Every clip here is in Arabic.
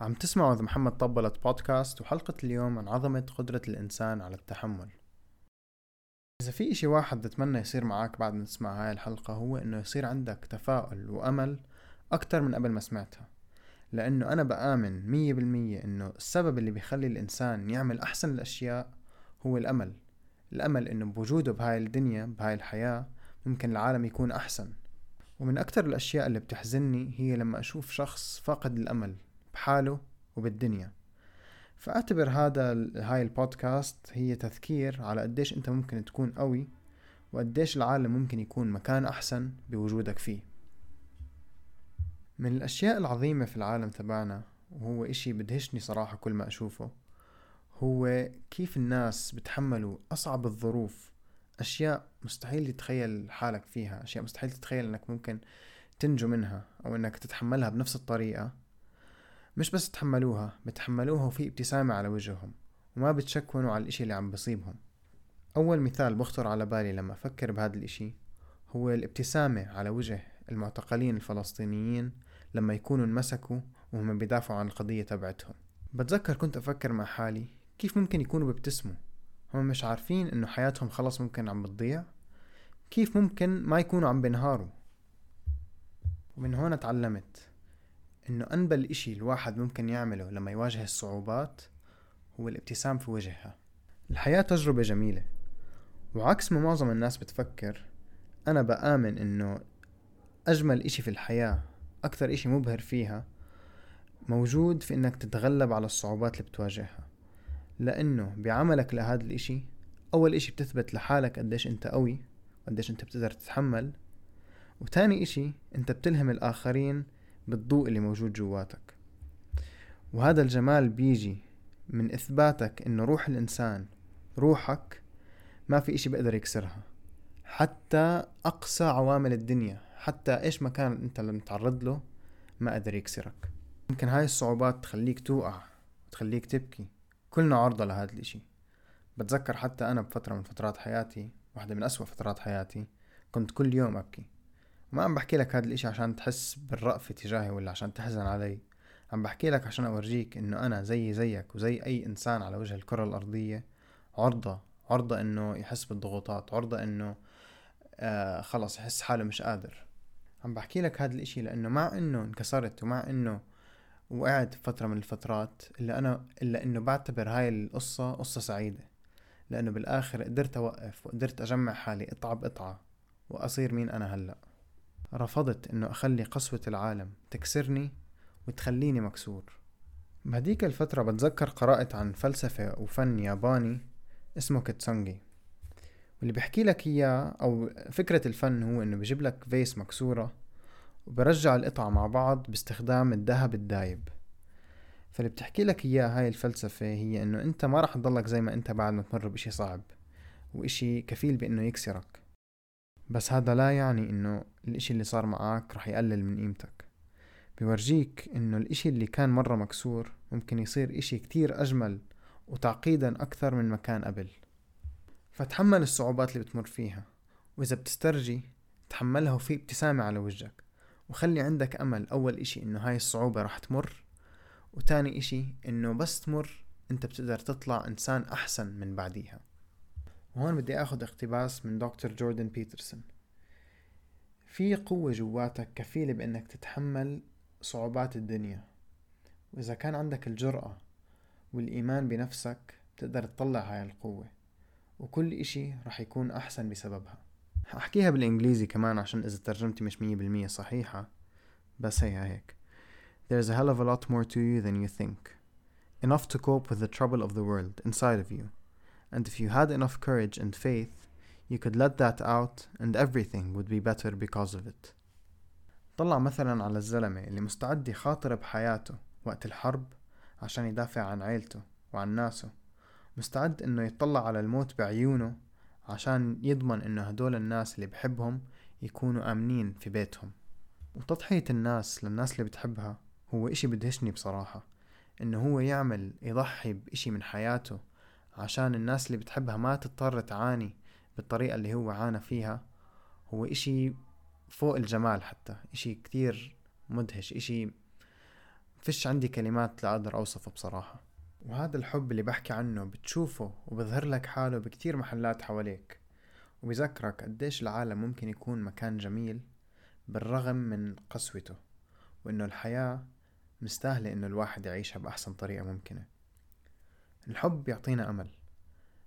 عم تسمعوا إذا محمد طبلت بودكاست وحلقة اليوم عن عظمة قدرة الإنسان على التحمل. إذا في إشي واحد بتمنى يصير معك بعد ما تسمع هاي الحلقة هو إنه يصير عندك تفاؤل وأمل أكتر من قبل ما سمعتها. لأنه أنا بآمن مية بالمية إنه السبب اللي بيخلي الإنسان يعمل أحسن الأشياء هو الأمل. الأمل إنه بوجوده بهاي الدنيا بهاي الحياة ممكن العالم يكون أحسن. ومن أكتر الأشياء اللي بتحزني هي لما أشوف شخص فاقد الأمل. بحاله وبالدنيا. فأعتبر هذا هاي البودكاست هي تذكير على قديش أنت ممكن تكون قوي وقديش العالم ممكن يكون مكان أحسن بوجودك فيه. من الأشياء العظيمة في العالم تبعنا وهو إشي بدهشني صراحة كل ما أشوفه هو كيف الناس بتحملوا أصعب الظروف. أشياء مستحيل تتخيل حالك فيها أشياء مستحيل تتخيل أنك ممكن تنجو منها أو أنك تتحملها بنفس الطريقة. مش بس تحملوها بتحملوها وفي ابتسامة على وجههم وما بتشكونوا على الإشي اللي عم بصيبهم. أول مثال بخطر على بالي لما أفكر بهذا الإشي هو الابتسامة على وجه المعتقلين الفلسطينيين لما يكونوا انمسكوا وهم بيدافعوا عن القضية تبعتهم. بتذكر كنت أفكر مع حالي كيف ممكن يكونوا بيبتسموا؟ هم مش عارفين إنه حياتهم خلص ممكن عم بتضيع؟ كيف ممكن ما يكونوا عم بينهاروا؟ ومن هون تعلمت إنه أنبل إشي الواحد ممكن يعمله لما يواجه الصعوبات هو الابتسام في وجهها. الحياة تجربة جميلة. وعكس ما معظم الناس بتفكر أنا بآمن إنه أجمل إشي في الحياة أكثر إشي مبهر فيها موجود في إنك تتغلب على الصعوبات اللي بتواجهها. لأنه بعملك لهذا الإشي أول إشي بتثبت لحالك قديش أنت قوي قديش أنت بتقدر تتحمل. وتاني إشي أنت بتلهم الآخرين بالضوء اللي موجود جواتك. وهذا الجمال بيجي من إثباتك إنه روح الإنسان روحك ما في إشي بيقدر يكسرها. حتى أقصى عوامل الدنيا حتى إيش ما كان أنت لما تعرض له ما قدر يكسرك. ممكن هاي الصعوبات تخليك توقع تخليك تبكي. كلنا عرضة لهذا الإشي. بتذكر حتى أنا بفترة من فترات حياتي واحدة من أسوأ فترات حياتي كنت كل يوم أبكي. ما عم بحكي لك هذا الإشي عشان تحس بالرأفة تجاهي ولا عشان تحزن علي. عم بحكي لك عشان أورجيك إنه أنا زي زيك وزي أي إنسان على وجه الكرة الأرضية عرضة عرضة إنه يحس بالضغوطات عرضة إنه آه خلص يحس حاله مش قادر. عم بحكي لك هذا الإشي لإنه مع إنه انكسرت ومع إنه وقعت فترة من الفترات إلا أنا إلا إنه بعتبر هاي القصة قصة سعيدة. لإنه بالآخر قدرت أوقف وقدرت أجمع حالي قطعة بقطعة وأصير مين أنا هلأ. رفضت إنه أخلي قسوة العالم تكسرني وتخليني مكسور. بهديك الفترة بتذكر قرأت عن فلسفة وفن ياباني اسمه كينتسوغي. واللي بحكي لك إياه أو فكرة الفن هو إنه بجيب لك ڤاز مكسورة وبرجع القطع مع بعض باستخدام الذهب الدايب. فاللي بتحكي لك إياه هاي الفلسفة هي إنه أنت ما راح تضلك زي ما أنت بعد ما تمر باشي صعب وإشي كفيل بإنه يكسرك. بس هذا لا يعني إنه الإشي اللي صار معك رح يقلل من قيمتك. بيورجيك إنه الإشي اللي كان مرة مكسور ممكن يصير إشي كتير أجمل وتعقيدا أكثر من ما كان قبل. فتحمل الصعوبات اللي بتمر فيها وإذا بتسترجي تحملها وفي ابتسامة على وجهك. وخلي عندك أمل أول إشي إنه هاي الصعوبة رح تمر. وتاني إشي إنه بس تمر أنت بتقدر تطلع إنسان أحسن من بعديها. وهون بدي آخذ اقتباس من دكتور جوردن بيترسون. في قوة جواتك كفيلة بإنك تتحمل صعوبات الدنيا. وإذا كان عندك الجرأة والإيمان بنفسك تقدر تطلع هاي القوة. وكل إشي رح يكون أحسن بسببها. هحكيها بالإنجليزي كمان عشان إذا ترجمتي مش مية بالمية صحيحة. بس هي هيك. There's a hell of a lot more to you than you think. Enough to cope with the trouble of the world inside of you. And if you had enough courage and faith, you could let that out and everything would be better because of it. طلع مثلا على الزلمة اللي مستعد يخاطر بحياته وقت الحرب عشان يدافع عن عيلته وعن ناسه. مستعد إنه يطلع على الموت بعيونه عشان يضمن إنه هدول الناس اللي بحبهم يكونوا آمنين في بيتهم. وتضحية الناس للناس اللي بتحبها هو إشي بدهشني بصراحة. إنه هو يعمل يضحي بإشي من حياته عشان الناس اللي بتحبها ما تضطر تعاني بالطريقة اللي هو عانى فيها. هو إشي فوق الجمال حتى إشي كتير مدهش إشي فيش عندي كلمات لأقدر أوصفه بصراحة. وهذا الحب اللي بحكي عنه بتشوفه وبظهر لك حاله بكتير محلات حواليك. وبذكرك قديش العالم ممكن يكون مكان جميل بالرغم من قسوته وإنه الحياة مستاهلة إنه الواحد يعيشها بأحسن طريقة ممكنة. الحب بيعطينا أمل.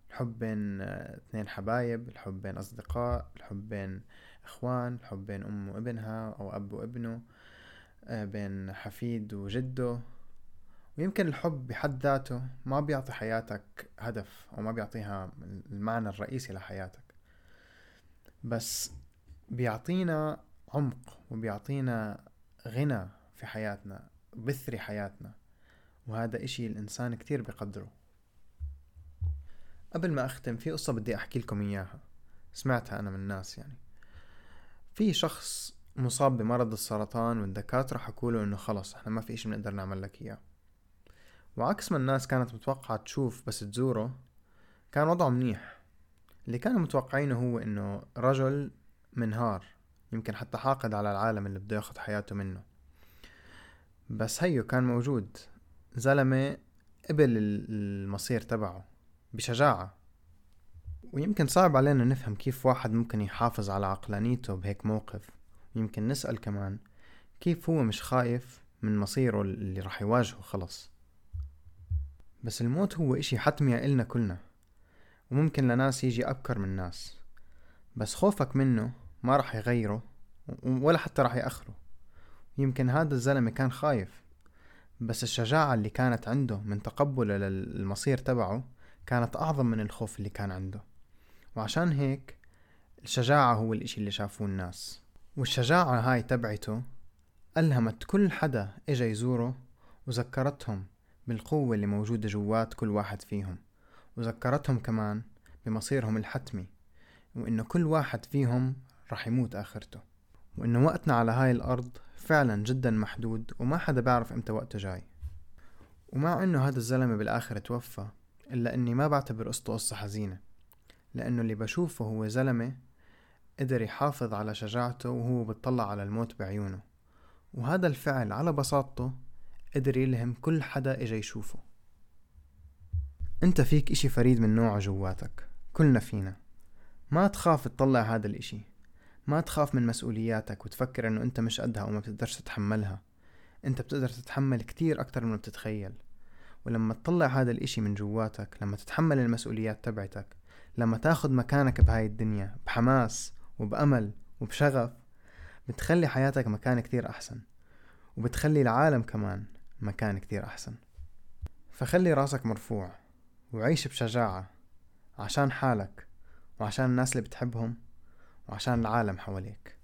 الحب بين اثنين حبايب الحب بين أصدقاء الحب بين إخوان الحب بين أم وابنها أو أب وابنه آه، بين حفيد وجده. ويمكن الحب بحد ذاته ما بيعطي حياتك هدف أو ما بيعطيها المعنى الرئيسي لحياتك. بس بيعطينا عمق وبيعطينا غنى في حياتنا بثري حياتنا. وهذا إشي الإنسان كتير بقدره قبل ما أختم في قصة بدي أحكي لكم إياها. سمعتها أنا من الناس يعني. في شخص مصاب بمرض السرطان والدكاترة حكوله إنه خلص إحنا ما في إشي بنقدر نعمل لك إياه. وعكس ما الناس كانت متوقعة تشوف بس تزوره كان وضعه منيح. اللي كانوا متوقعينه هو إنه رجل منهار يمكن حتى حاقد على العالم اللي بده ياخد حياته منه. بس هيو كان موجود زلمة قبل المصير تبعه. بشجاعة. ويمكن صعب علينا نفهم كيف واحد ممكن يحافظ على عقلانيته بهيك موقف. ويمكن نسأل كمان كيف هو مش خايف من مصيره اللي رح يواجهه خلص. بس الموت هو إشي حتمي إلنا كلنا وممكن لناس يجي أبكر من ناس. بس خوفك منه ما رح يغيره ولا حتى رح يأخره. يمكن هذا الزلمة كان خايف بس الشجاعة اللي كانت عنده من تقبله للمصير تبعه كانت أعظم من الخوف اللي كان عنده. وعشان هيك الشجاعة هو الإشي اللي شافوه الناس. والشجاعة هاي تبعته ألهمت كل حدا إجا يزوره وذكرتهم بالقوة اللي موجودة جوات كل واحد فيهم. وذكرتهم كمان بمصيرهم الحتمي وإنه كل واحد فيهم رح يموت آخرته. وإنه وقتنا على هاي الأرض فعلا جدا محدود وما حدا بيعرف إمتى وقته جاي. ومع إنه هذا الزلمة بالآخر توفى إلا إني ما بعتبر قصته قصة حزينة لأنه اللي بشوفه هو زلمة قدر يحافظ على شجاعته وهو بتطلع على الموت بعيونه. وهذا الفعل على بساطته قدر يلهم كل حدا إجا يشوفه. أنت فيك إشي فريد من نوعه جواتك. كلنا فينا. ما تخاف تطلع هذا الإشي. ما تخاف من مسؤولياتك وتفكر إنه أنت مش قدها وما بتقدرش تتحملها. أنت بتقدر تتحمل كتير أكتر من بتتخيل. ولما تطلع هذا الإشي من جواتك لما تتحمل المسؤوليات تبعتك لما تاخد مكانك بهاي الدنيا بحماس وبأمل وبشغف بتخلي حياتك مكان كتير أحسن. وبتخلي العالم كمان مكان كتير أحسن. فخلي راسك مرفوع وعيش بشجاعة عشان حالك وعشان الناس اللي بتحبهم وعشان العالم حواليك.